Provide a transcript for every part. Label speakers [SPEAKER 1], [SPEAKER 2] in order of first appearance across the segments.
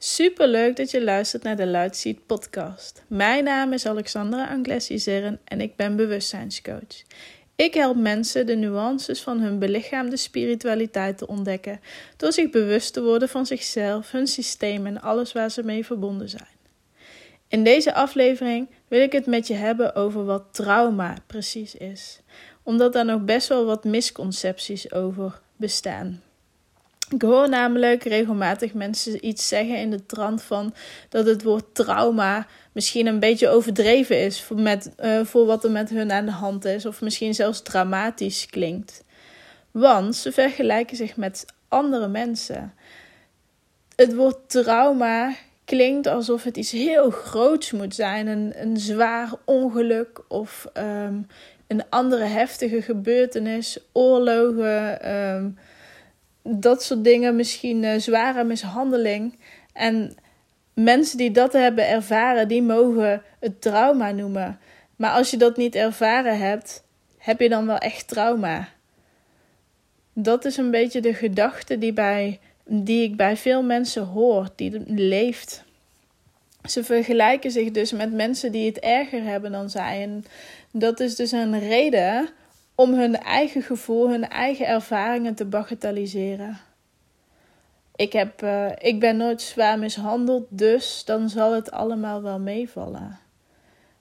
[SPEAKER 1] Super leuk dat je luistert naar de Luidseed podcast. Mijn naam is Alexandra Anglesi-Zerren en ik ben bewustzijnscoach. Ik help mensen de nuances van hun belichaamde spiritualiteit te ontdekken door zich bewust te worden van zichzelf, hun systeem en alles waar ze mee verbonden zijn. In deze aflevering wil ik het met je hebben over wat trauma precies is, omdat daar nog best wel wat misconcepties over bestaan. Ik hoor namelijk regelmatig mensen iets zeggen in de trant van dat het woord trauma misschien een beetje overdreven is voor, met, uh, voor wat er met hun aan de hand is, of misschien zelfs dramatisch klinkt. Want ze vergelijken zich met andere mensen. Het woord trauma klinkt alsof het iets heel groots moet zijn, een, een zwaar ongeluk of um, een andere heftige gebeurtenis, oorlogen. Um, dat soort dingen, misschien uh, zware mishandeling. En mensen die dat hebben ervaren, die mogen het trauma noemen. Maar als je dat niet ervaren hebt, heb je dan wel echt trauma? Dat is een beetje de gedachte die, bij, die ik bij veel mensen hoor, die leeft. Ze vergelijken zich dus met mensen die het erger hebben dan zij. En dat is dus een reden om hun eigen gevoel, hun eigen ervaringen te bagatelliseren. Ik, heb, uh, ik ben nooit zwaar mishandeld, dus dan zal het allemaal wel meevallen.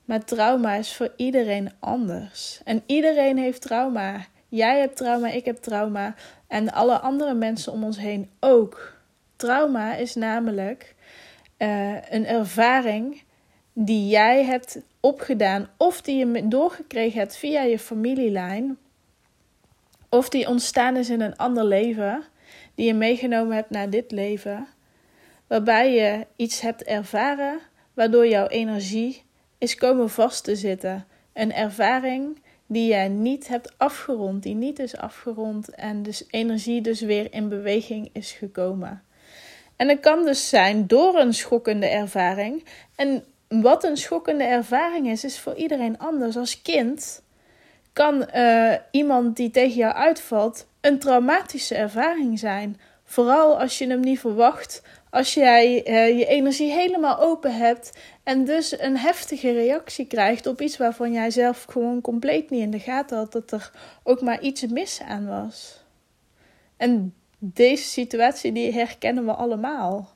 [SPEAKER 1] Maar trauma is voor iedereen anders. En iedereen heeft trauma. Jij hebt trauma, ik heb trauma. En alle andere mensen om ons heen ook. Trauma is namelijk uh, een ervaring die jij hebt opgedaan of die je doorgekregen hebt via je familielijn of die ontstaan is in een ander leven, die je meegenomen hebt naar dit leven, waarbij je iets hebt ervaren waardoor jouw energie is komen vast te zitten. Een ervaring die jij niet hebt afgerond, die niet is afgerond en dus energie dus weer in beweging is gekomen. En het kan dus zijn door een schokkende ervaring. En wat een schokkende ervaring is, is voor iedereen anders. Als kind kan uh, iemand die tegen jou uitvalt een traumatische ervaring zijn. Vooral als je hem niet verwacht, als jij uh, je energie helemaal open hebt en dus een heftige reactie krijgt op iets waarvan jij zelf gewoon compleet niet in de gaten had dat er ook maar iets mis aan was. En deze situatie die herkennen we allemaal.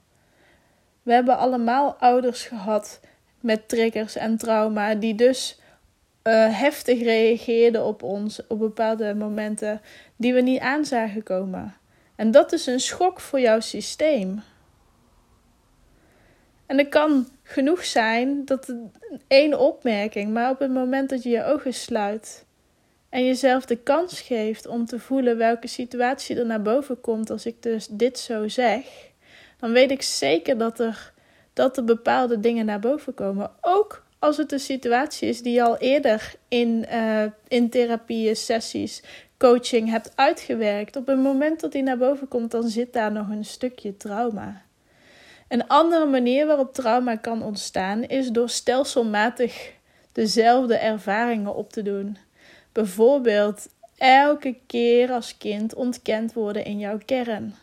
[SPEAKER 1] We hebben allemaal ouders gehad met triggers en trauma, die dus uh, heftig reageerden op ons op bepaalde momenten die we niet aan zagen komen. En dat is een schok voor jouw systeem. En het kan genoeg zijn dat het één opmerking, maar op het moment dat je je ogen sluit en jezelf de kans geeft om te voelen welke situatie er naar boven komt als ik dus dit zo zeg, dan weet ik zeker dat er dat er bepaalde dingen naar boven komen. Ook als het een situatie is die je al eerder in, uh, in therapie, sessies, coaching hebt uitgewerkt. Op het moment dat die naar boven komt, dan zit daar nog een stukje trauma. Een andere manier waarop trauma kan ontstaan is door stelselmatig dezelfde ervaringen op te doen. Bijvoorbeeld elke keer als kind ontkend worden in jouw kern.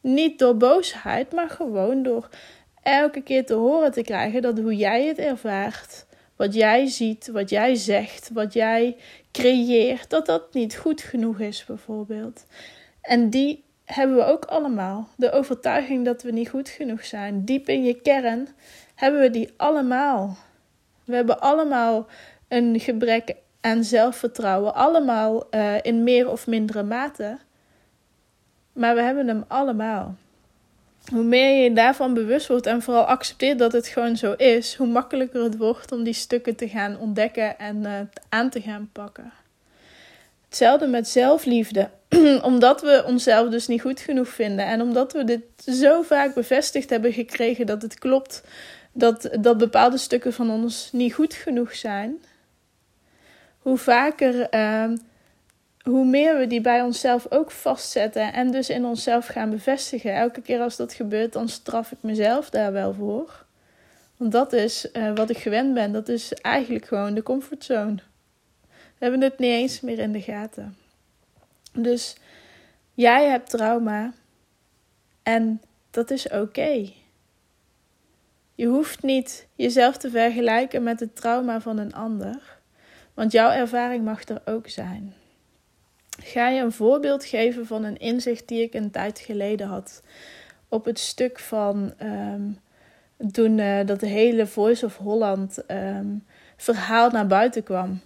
[SPEAKER 1] Niet door boosheid, maar gewoon door elke keer te horen te krijgen dat hoe jij het ervaart, wat jij ziet, wat jij zegt, wat jij creëert, dat dat niet goed genoeg is, bijvoorbeeld. En die hebben we ook allemaal. De overtuiging dat we niet goed genoeg zijn. Diep in je kern hebben we die allemaal. We hebben allemaal een gebrek aan zelfvertrouwen, allemaal uh, in meer of mindere mate. Maar we hebben hem allemaal hoe meer je daarvan bewust wordt en vooral accepteert dat het gewoon zo is, hoe makkelijker het wordt om die stukken te gaan ontdekken en uh, aan te gaan pakken. Hetzelfde met zelfliefde. omdat we onszelf dus niet goed genoeg vinden en omdat we dit zo vaak bevestigd hebben gekregen dat het klopt dat, dat bepaalde stukken van ons niet goed genoeg zijn. Hoe vaker uh, hoe meer we die bij onszelf ook vastzetten en dus in onszelf gaan bevestigen. Elke keer als dat gebeurt, dan straf ik mezelf daar wel voor. Want dat is uh, wat ik gewend ben. Dat is eigenlijk gewoon de comfortzone. We hebben het niet eens meer in de gaten. Dus jij hebt trauma en dat is oké. Je hoeft niet jezelf te vergelijken met het trauma van een ander, want jouw ervaring mag er ook zijn. Ga je een voorbeeld geven van een inzicht die ik een tijd geleden had op het stuk van ehm, toen uh, dat hele Voice of Holland ehm, verhaal naar buiten kwam.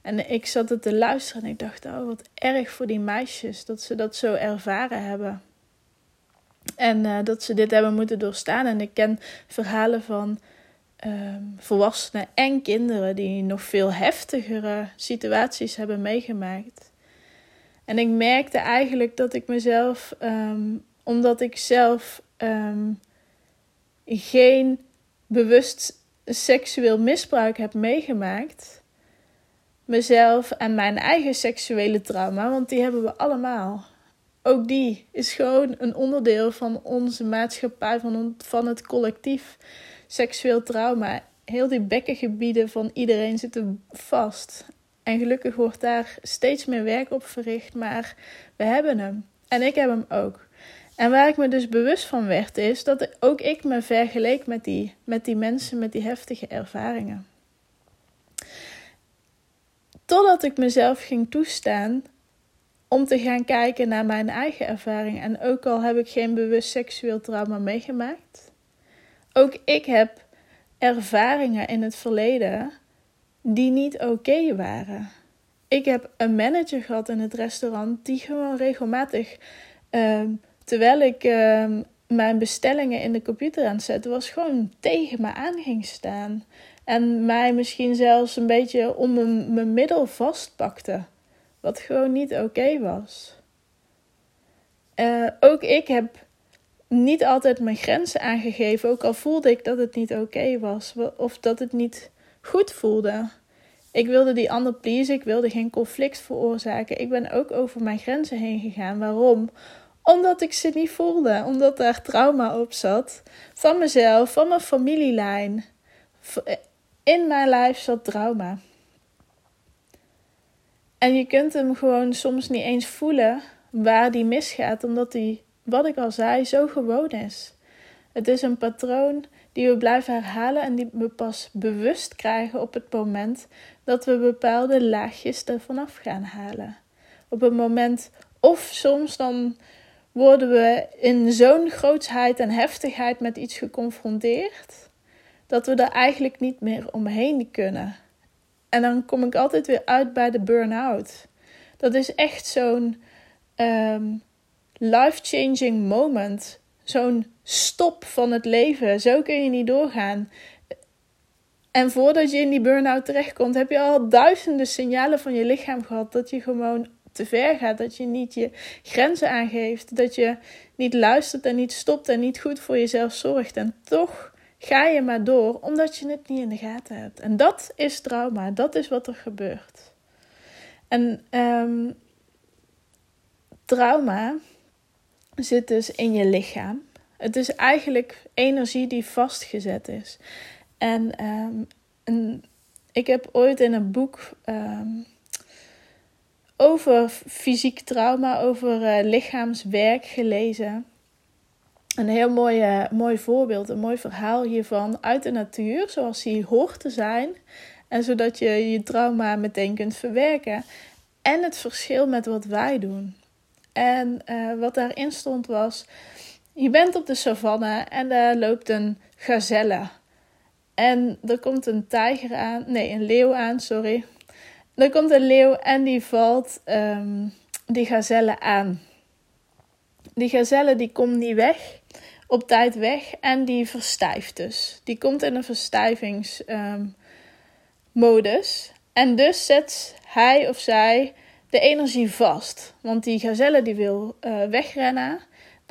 [SPEAKER 1] En ik zat het te luisteren en ik dacht, oh wat erg voor die meisjes dat ze dat zo ervaren hebben. En uh, dat ze dit hebben moeten doorstaan. En ik ken verhalen van um, volwassenen en kinderen die nog veel heftigere situaties hebben meegemaakt. En ik merkte eigenlijk dat ik mezelf, um, omdat ik zelf um, geen bewust seksueel misbruik heb meegemaakt, mezelf en mijn eigen seksuele trauma, want die hebben we allemaal. Ook die is gewoon een onderdeel van onze maatschappij, van, van het collectief seksueel trauma. Heel die bekkengebieden van iedereen zitten vast. En gelukkig wordt daar steeds meer werk op verricht, maar we hebben hem. En ik heb hem ook. En waar ik me dus bewust van werd, is dat ook ik me vergeleek met die, met die mensen met die heftige ervaringen. Totdat ik mezelf ging toestaan om te gaan kijken naar mijn eigen ervaring. En ook al heb ik geen bewust seksueel trauma meegemaakt, ook ik heb ervaringen in het verleden die niet oké waren. Ik heb een manager gehad in het restaurant die gewoon regelmatig, uh, terwijl ik uh, mijn bestellingen in de computer aan het zetten was, gewoon tegen me aan ging staan. En mij misschien zelfs een beetje om mijn, middel vastpakte. Wat gewoon niet oké was. Uh, ook ik heb niet altijd mijn grenzen aangegeven, ook al voelde ik dat het niet oké was of dat het niet goed voelde. Ik wilde die ander pleasen, ik wilde geen conflict veroorzaken. Ik ben ook over mijn grenzen heen gegaan. Waarom? Omdat ik ze niet voelde, omdat daar trauma op zat. Van mezelf, van mijn familielijn. In mijn lijf zat trauma. En je kunt hem gewoon soms niet eens voelen waar die misgaat, omdat die, wat ik al zei, zo gewoon is. Het is een patroon die we blijven herhalen en die we pas bewust krijgen op het moment dat we bepaalde laagjes ervan af gaan halen. Op het moment, of soms dan worden we in zo'n grootsheid en heftigheid met iets geconfronteerd, dat we er eigenlijk niet meer omheen kunnen. En dan kom ik altijd weer uit bij de burn-out. Dat is echt zo'n um, life-changing moment. Zo'n stop van het leven. Zo kun je niet doorgaan. En voordat je in die burn-out terechtkomt, heb je al duizenden signalen van je lichaam gehad dat je gewoon te ver gaat. Dat je niet je grenzen aangeeft. Dat je niet luistert en niet stopt en niet goed voor jezelf zorgt. En toch ga je maar door omdat je het niet in de gaten hebt. En dat is trauma, dat is wat er gebeurt. En um, trauma zit dus in je lichaam. Het is eigenlijk energie die vastgezet is. En, en ik heb ooit in een boek um, over fysiek trauma, over uh, lichaamswerk gelezen een heel mooi, uh, mooi voorbeeld, een mooi verhaal hiervan uit de natuur, zoals die hoort te zijn. En zodat je je trauma meteen kunt verwerken. En het verschil met wat wij doen. En uh, wat daarin stond was: je bent op de savanne en daar loopt een gazelle. En er komt een tijger aan, nee, een leeuw aan, sorry. Er komt een leeuw en die valt um, die gazelle aan. Die gazelle die komt niet weg op tijd weg en die verstijft dus. Die komt in een verstijvingsmodus. Um, en dus zet hij of zij de energie vast. Want die gazelle die wil uh, wegrennen.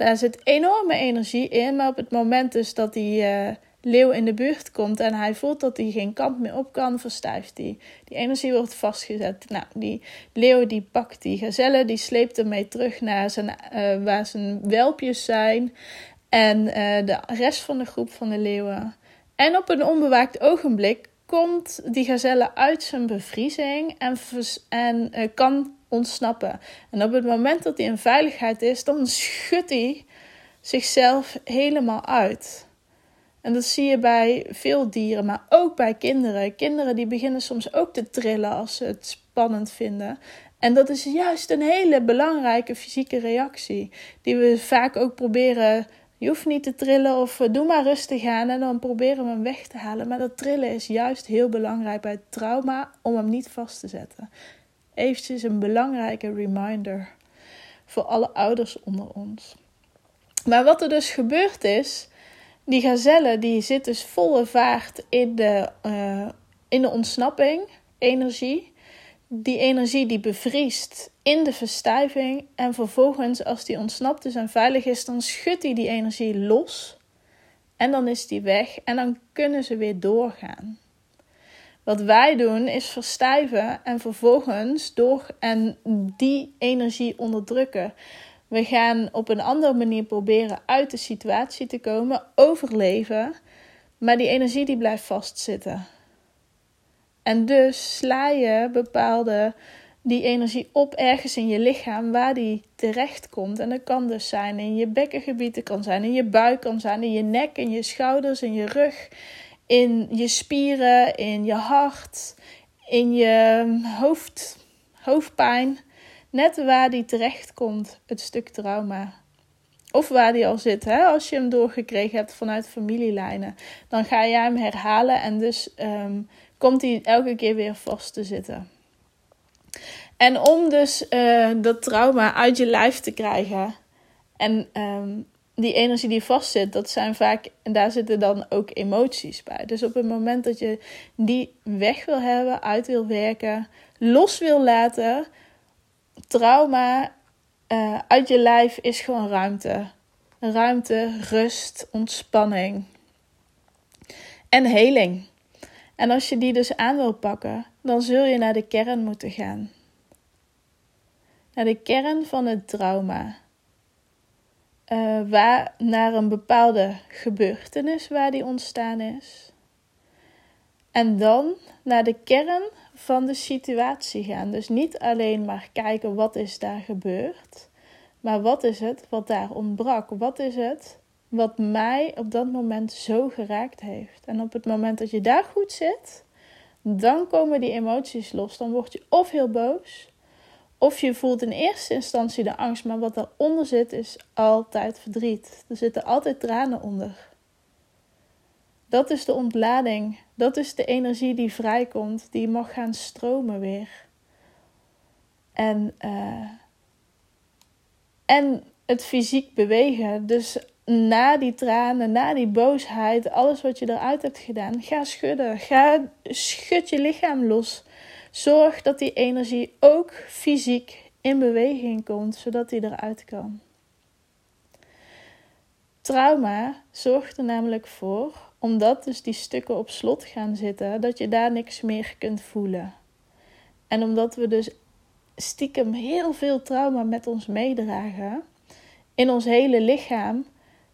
[SPEAKER 1] Daar zit enorme energie in. Maar op het moment dus dat die uh, leeuw in de buurt komt en hij voelt dat hij geen kant meer op kan, verstijft hij. Die energie wordt vastgezet. Nou, die leeuw die pakt die gazelle, die sleept hem mee terug naar zijn, uh, waar zijn welpjes zijn. En uh, de rest van de groep van de leeuwen. En op een onbewaakt ogenblik komt die gazelle uit zijn bevriezing en, en kan ontsnappen. En op het moment dat hij in veiligheid is, dan schudt hij zichzelf helemaal uit. En dat zie je bij veel dieren, maar ook bij kinderen. Kinderen die beginnen soms ook te trillen als ze het spannend vinden. En dat is juist een hele belangrijke fysieke reactie, die we vaak ook proberen. Je hoeft niet te trillen of eh, doe maar rustig aan en dan proberen we hem weg te halen. Maar dat trillen is juist heel belangrijk bij het trauma om hem niet vast te zetten. Eventjes een belangrijke reminder voor alle ouders onder ons. Maar wat er dus gebeurd is, die gazelle die zit dus volle vaart in de, uh, in de ontsnapping, energie. Die energie die bevriest in de verstuiving. En vervolgens, als die ontsnapt is en veilig is, dan schudt hij die energie los. En dan is die weg en dan kunnen ze weer doorgaan. Wat wij doen is verstijven en vervolgens door en die energie onderdrukken. We gaan op een andere manier proberen uit de situatie te komen, overleven, maar die energie die blijft vastzitten. En dus sla je bepaalde die energie op ergens in je lichaam waar die terecht komt. En dat kan dus zijn in je bekkengebied, kan zijn in je buik, kan zijn in je nek, in je schouders, in je rug, in je spieren, in je hart, in je hoofd, hoofdpijn. Net waar die terecht komt, het stuk trauma. Of waar die al zit, hè? als je hem doorgekregen hebt vanuit familielijnen. Dan ga je hem herhalen en dus um, komt hij elke keer weer vast te zitten. En om dus uh, dat trauma uit je lijf te krijgen en um, die energie die vastzit, dat zijn vaak, en daar zitten dan ook emoties bij. Dus op het moment dat je die weg wil hebben, uit wil werken, los wil laten, trauma uh, uit je lijf is gewoon ruimte. Ruimte, rust, ontspanning en heling. En als je die dus aan wil pakken, dan zul je naar de kern moeten gaan. Naar de kern van het trauma. Uh, waar, naar een bepaalde gebeurtenis waar die ontstaan is. En dan naar de kern van de situatie gaan. Dus niet alleen maar kijken wat is daar gebeurd, maar wat is het wat daar ontbrak? Wat is het wat mij op dat moment zo geraakt heeft? En op het moment dat je daar goed zit, dan komen die emoties los. Dan word je of heel boos, of je voelt in eerste instantie de angst, maar wat daaronder zit is altijd verdriet. Er zitten altijd tranen onder. Dat is de ontlading. Dat is de energie die vrijkomt, die mag gaan stromen weer. En, uh, en het fysiek bewegen. Dus na die tranen, na die boosheid, alles wat je eruit hebt gedaan, ga schudden. Ga, schud je lichaam los. Zorg dat die energie ook fysiek in beweging komt, zodat die eruit kan. Trauma zorgt er namelijk voor omdat dus die stukken op slot gaan zitten, dat je daar niks meer kunt voelen. En omdat we dus stiekem heel veel trauma met ons meedragen, in ons hele lichaam,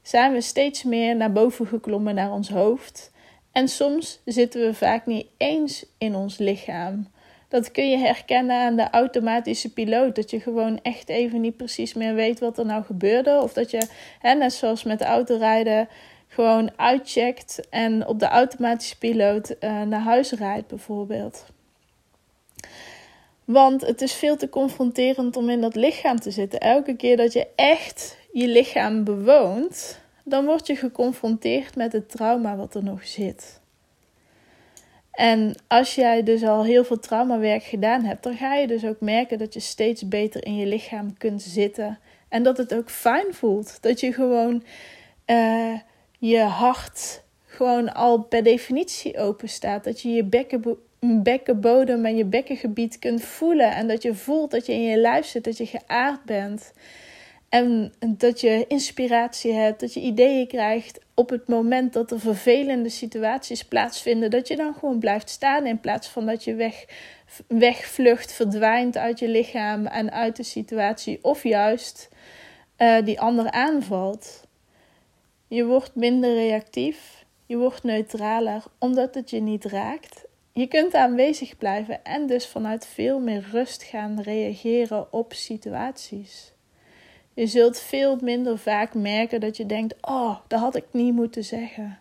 [SPEAKER 1] zijn we steeds meer naar boven geklommen naar ons hoofd. En soms zitten we vaak niet eens in ons lichaam. Dat kun je herkennen aan de automatische piloot. Dat je gewoon echt even niet precies meer weet wat er nou gebeurde. Of dat je, hè, net zoals met autorijden, gewoon uitcheckt en op de automatische piloot uh, naar huis rijdt, bijvoorbeeld. Want het is veel te confronterend om in dat lichaam te zitten. Elke keer dat je echt je lichaam bewoont, dan word je geconfronteerd met het trauma wat er nog zit. En als jij dus al heel veel traumawerk gedaan hebt, dan ga je dus ook merken dat je steeds beter in je lichaam kunt zitten. En dat het ook fijn voelt. Dat je gewoon uh, je hart gewoon al per definitie open staat. Dat je je bekken, bekkenbodem en je bekkengebied kunt voelen. En dat je voelt dat je in je lijf zit, dat je geaard bent. En dat je inspiratie hebt, dat je ideeën krijgt op het moment dat er vervelende situaties plaatsvinden. Dat je dan gewoon blijft staan in plaats van dat je weg, wegvlucht, verdwijnt uit je lichaam en uit de situatie. Of juist uh, die ander aanvalt. Je wordt minder reactief, je wordt neutraler omdat het je niet raakt. Je kunt aanwezig blijven en dus vanuit veel meer rust gaan reageren op situaties. Je zult veel minder vaak merken dat je denkt: Oh, dat had ik niet moeten zeggen.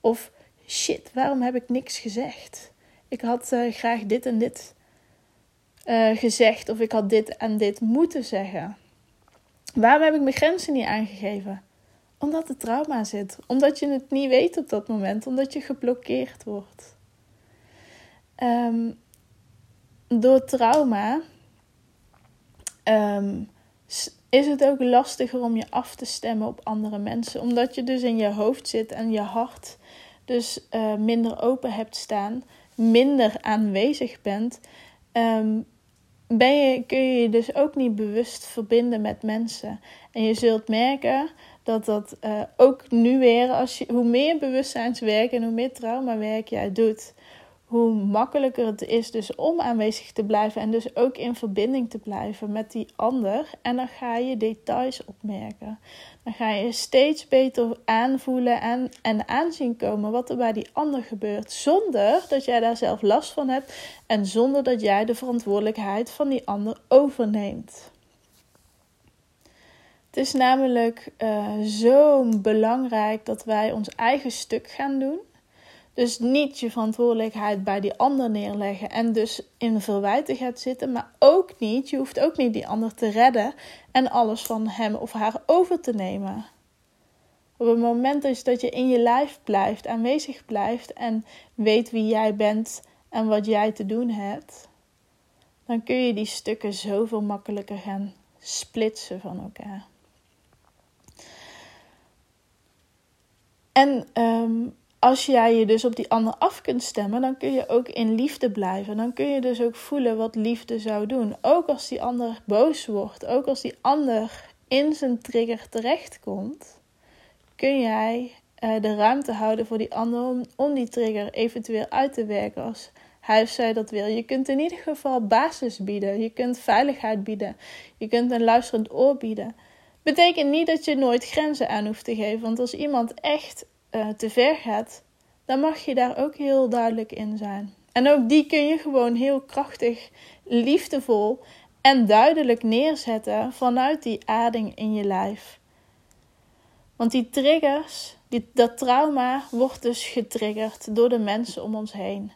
[SPEAKER 1] Of shit, waarom heb ik niks gezegd? Ik had uh, graag dit en dit uh, gezegd, of ik had dit en dit moeten zeggen. Waarom heb ik mijn grenzen niet aangegeven? Omdat er trauma zit. Omdat je het niet weet op dat moment. Omdat je geblokkeerd wordt. Um, door trauma um, is het ook lastiger om je af te stemmen op andere mensen. Omdat je dus in je hoofd zit en je hart dus uh, minder open hebt staan, minder aanwezig bent, um, ben je, kun je je dus ook niet bewust verbinden met mensen. En je zult merken dat dat uh, ook nu weer, als je, hoe meer bewustzijnswerk en hoe meer traumawerk jij doet, hoe makkelijker het is dus om aanwezig te blijven en dus ook in verbinding te blijven met die ander. En dan ga je details opmerken. Dan ga je steeds beter aanvoelen en, en aanzien komen wat er bij die ander gebeurt, zonder dat jij daar zelf last van hebt en zonder dat jij de verantwoordelijkheid van die ander overneemt. Het is namelijk uh, zo belangrijk dat wij ons eigen stuk gaan doen. Dus niet je verantwoordelijkheid bij die ander neerleggen en dus in verwijten gaat zitten, maar ook niet, je hoeft ook niet die ander te redden en alles van hem of haar over te nemen. Op het moment is dat je in je lijf blijft, aanwezig blijft en weet wie jij bent en wat jij te doen hebt, dan kun je die stukken zoveel makkelijker gaan splitsen van elkaar. En um, als jij je dus op die ander af kunt stemmen, dan kun je ook in liefde blijven. Dan kun je dus ook voelen wat liefde zou doen. Ook als die ander boos wordt, ook als die ander in zijn trigger terechtkomt, kun jij uh, de ruimte houden voor die ander om, om die trigger eventueel uit te werken als hij of zij dat wil. Je kunt in ieder geval basis bieden. Je kunt veiligheid bieden. Je kunt een luisterend oor bieden. Betekent niet dat je nooit grenzen aan hoeft te geven. Want als iemand echt uh, te ver gaat, dan mag je daar ook heel duidelijk in zijn. En ook die kun je gewoon heel krachtig, liefdevol en duidelijk neerzetten vanuit die ading in je lijf. Want die triggers, die, dat trauma wordt dus getriggerd door de mensen om ons heen.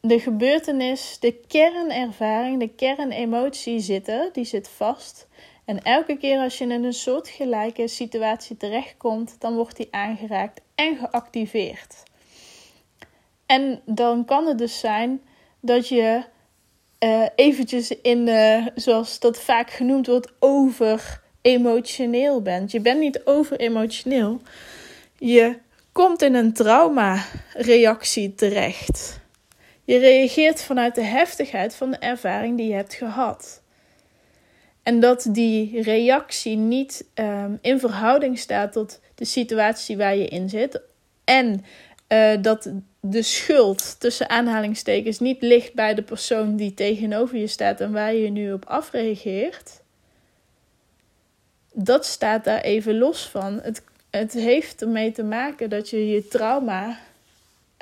[SPEAKER 1] De gebeurtenis, de kernervaring, de kernemotie zitten, die zit vast. En elke keer als je in een soortgelijke situatie terechtkomt, dan wordt die aangeraakt en geactiveerd. En dan kan het dus zijn dat je uh, eventjes in, uh, zoals dat vaak genoemd wordt, over emotioneel bent. Je bent niet over emotioneel. Je komt in een trauma-reactie terecht. Je reageert vanuit de heftigheid van de ervaring die je hebt gehad. En dat die reactie niet um, in verhouding staat tot de situatie waar je in zit. En uh, dat de schuld tussen aanhalingstekens niet ligt bij de persoon die tegenover je staat en waar je nu op afreageert. Dat staat daar even los van. Het, het heeft ermee te maken dat je je trauma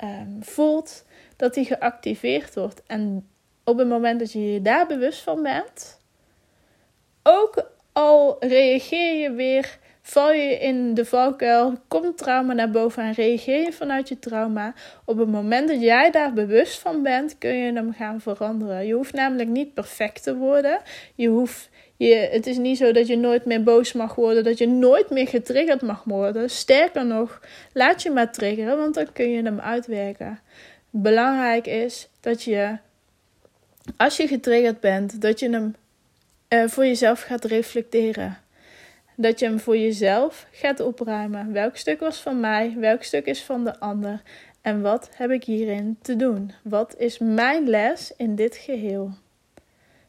[SPEAKER 1] um, voelt, dat die geactiveerd wordt. En op het moment dat je je daar bewust van bent, ook al reageer je weer, val je in de valkuil, komt trauma naar boven en reageer je vanuit je trauma. Op het moment dat jij daar bewust van bent, kun je hem gaan veranderen. Je hoeft namelijk niet perfect te worden. Je hoeft, je, het is niet zo dat je nooit meer boos mag worden, dat je nooit meer getriggerd mag worden. Sterker nog, laat je maar triggeren, want dan kun je hem uitwerken. Belangrijk is dat je, als je getriggerd bent, dat je hem uh, voor jezelf gaat reflecteren. Dat je hem voor jezelf gaat opruimen. Welk stuk was van mij? Welk stuk is van de ander? En wat heb ik hierin te doen? Wat is mijn les in dit geheel?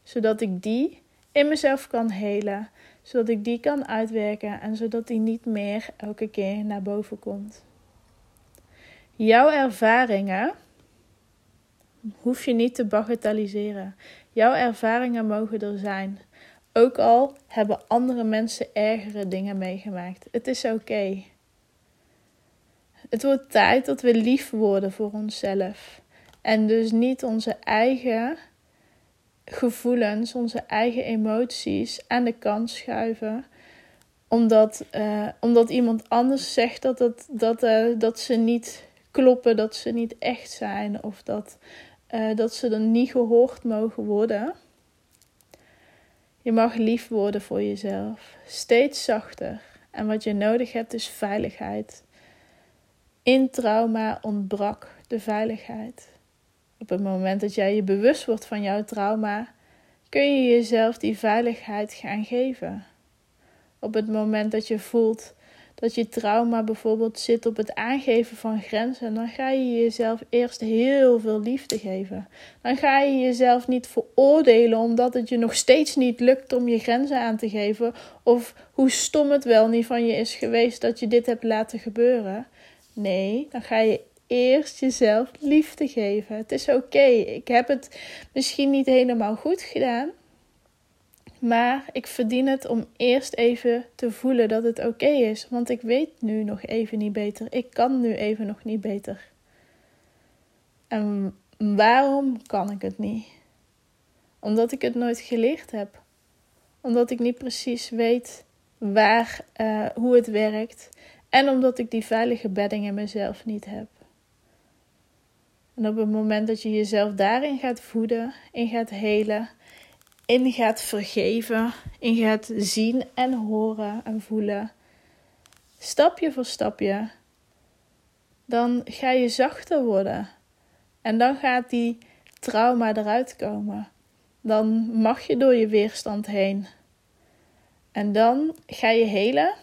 [SPEAKER 1] Zodat ik die in mezelf kan helen. Zodat ik die kan uitwerken en zodat die niet meer elke keer naar boven komt. Jouw ervaringen hoef je niet te bagatelliseren. Jouw ervaringen mogen er zijn. Ook al hebben andere mensen ergere dingen meegemaakt. Het is oké. Het wordt tijd dat we lief worden voor onszelf. En dus niet onze eigen gevoelens, onze eigen emoties aan de kant schuiven. Omdat, uh, omdat iemand anders zegt dat, dat, dat, uh, dat ze niet kloppen, dat ze niet echt zijn of dat, uh, dat ze er niet gehoord mogen worden. Je mag lief worden voor jezelf, steeds zachter. En wat je nodig hebt is veiligheid. In trauma ontbrak de veiligheid. Op het moment dat jij je bewust wordt van jouw trauma, kun je jezelf die veiligheid gaan geven. Op het moment dat je voelt dat je trauma bijvoorbeeld zit op het aangeven van grenzen, dan ga je jezelf eerst heel veel liefde geven. Dan ga je jezelf niet veroordelen omdat het je nog steeds niet lukt om je grenzen aan te geven, of hoe stom het wel niet van je is geweest dat je dit hebt laten gebeuren. Nee, dan ga je eerst jezelf liefde geven. Het is oké. Ik heb het misschien niet helemaal goed gedaan. Maar ik verdien het om eerst even te voelen dat het oké is. Want ik weet nu nog even niet beter. Ik kan nu even nog niet beter. En waarom kan ik het niet? Omdat ik het nooit geleerd heb. Omdat ik niet precies weet waar, uh, hoe het werkt. En omdat ik die veilige bedding in mezelf niet heb. En op het moment dat je jezelf daarin gaat voeden, in gaat helen, in gaat vergeven, in gaat zien en horen en voelen, stapje voor stapje, dan ga je zachter worden. En dan gaat die trauma eruit komen. Dan mag je door je weerstand heen. En dan ga je helen,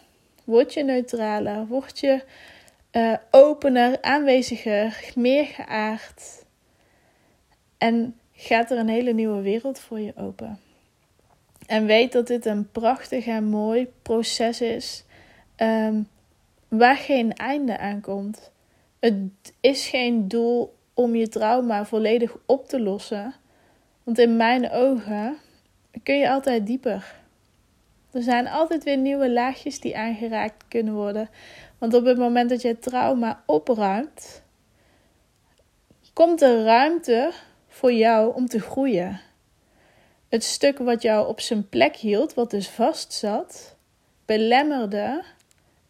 [SPEAKER 1] word je neutraler, word je uh, opener, aanweziger, meer geaard. En gaat er een hele nieuwe wereld voor je open. En weet dat dit een prachtig en mooi proces is um, waar geen einde aan komt. Het is geen doel om je trauma volledig op te lossen. Want in mijn ogen kun je altijd dieper. Er zijn altijd weer nieuwe laagjes die aangeraakt kunnen worden. Want op het moment dat je trauma opruimt, komt er ruimte voor jou om te groeien. Het stuk wat jou op zijn plek hield, wat dus vast zat, belemmerde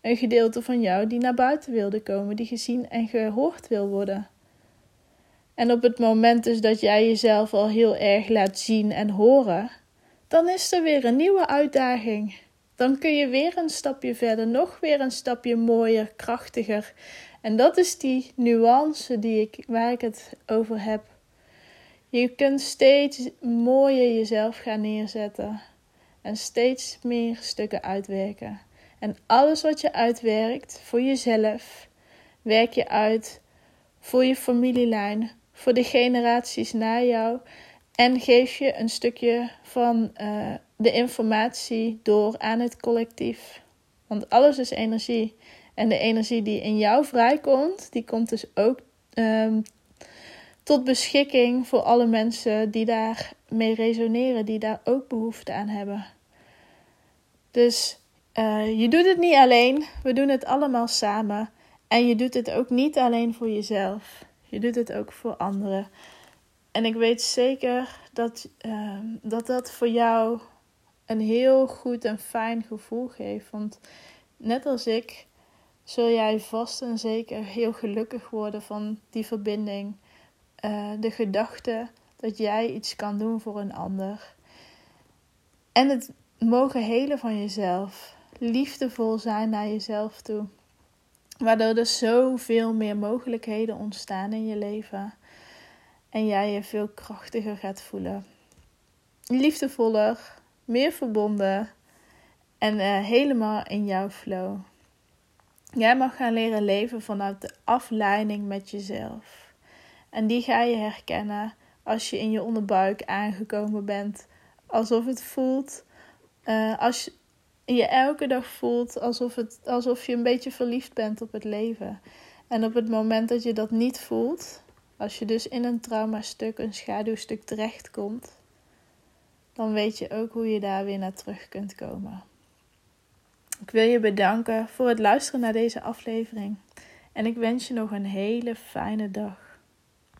[SPEAKER 1] een gedeelte van jou die naar buiten wilde komen, die gezien en gehoord wil worden. En op het moment dus dat jij jezelf al heel erg laat zien en horen, dan is er weer een nieuwe uitdaging. Dan kun je weer een stapje verder, nog weer een stapje mooier, krachtiger. En dat is die nuance die ik, waar ik het over heb. Je kunt steeds mooier jezelf gaan neerzetten en steeds meer stukken uitwerken. En alles wat je uitwerkt voor jezelf, werk je uit voor je familielijn, voor de generaties na jou en geef je een stukje van uh, de informatie door aan het collectief. Want alles is energie. En de energie die in jou vrijkomt, die komt dus ook um, tot beschikking voor alle mensen die daarmee resoneren, die daar ook behoefte aan hebben. Dus uh, je doet het niet alleen, we doen het allemaal samen. En je doet het ook niet alleen voor jezelf, je doet het ook voor anderen. En ik weet zeker dat uh, dat, dat voor jou een heel goed en fijn gevoel geeft. Want net als ik, zul jij vast en zeker heel gelukkig worden van die verbinding. Uh, de gedachte dat jij iets kan doen voor een ander. En het mogen helen van jezelf. Liefdevol zijn naar jezelf toe. Waardoor er zoveel meer mogelijkheden ontstaan in je leven. En jij je veel krachtiger gaat voelen. Liefdevoller, meer verbonden en uh, helemaal in jouw flow. Jij mag gaan leren leven vanuit de afleiding met jezelf. En die ga je herkennen als je in je onderbuik aangekomen bent. Alsof het voelt, uh, als je elke dag voelt alsof, het, alsof je een beetje verliefd bent op het leven. En op het moment dat je dat niet voelt, als je dus in een traumastuk, een schaduwstuk terechtkomt, dan weet je ook hoe je daar weer naar terug kunt komen. Ik wil je bedanken voor het luisteren naar deze aflevering. En ik wens je nog een hele fijne dag.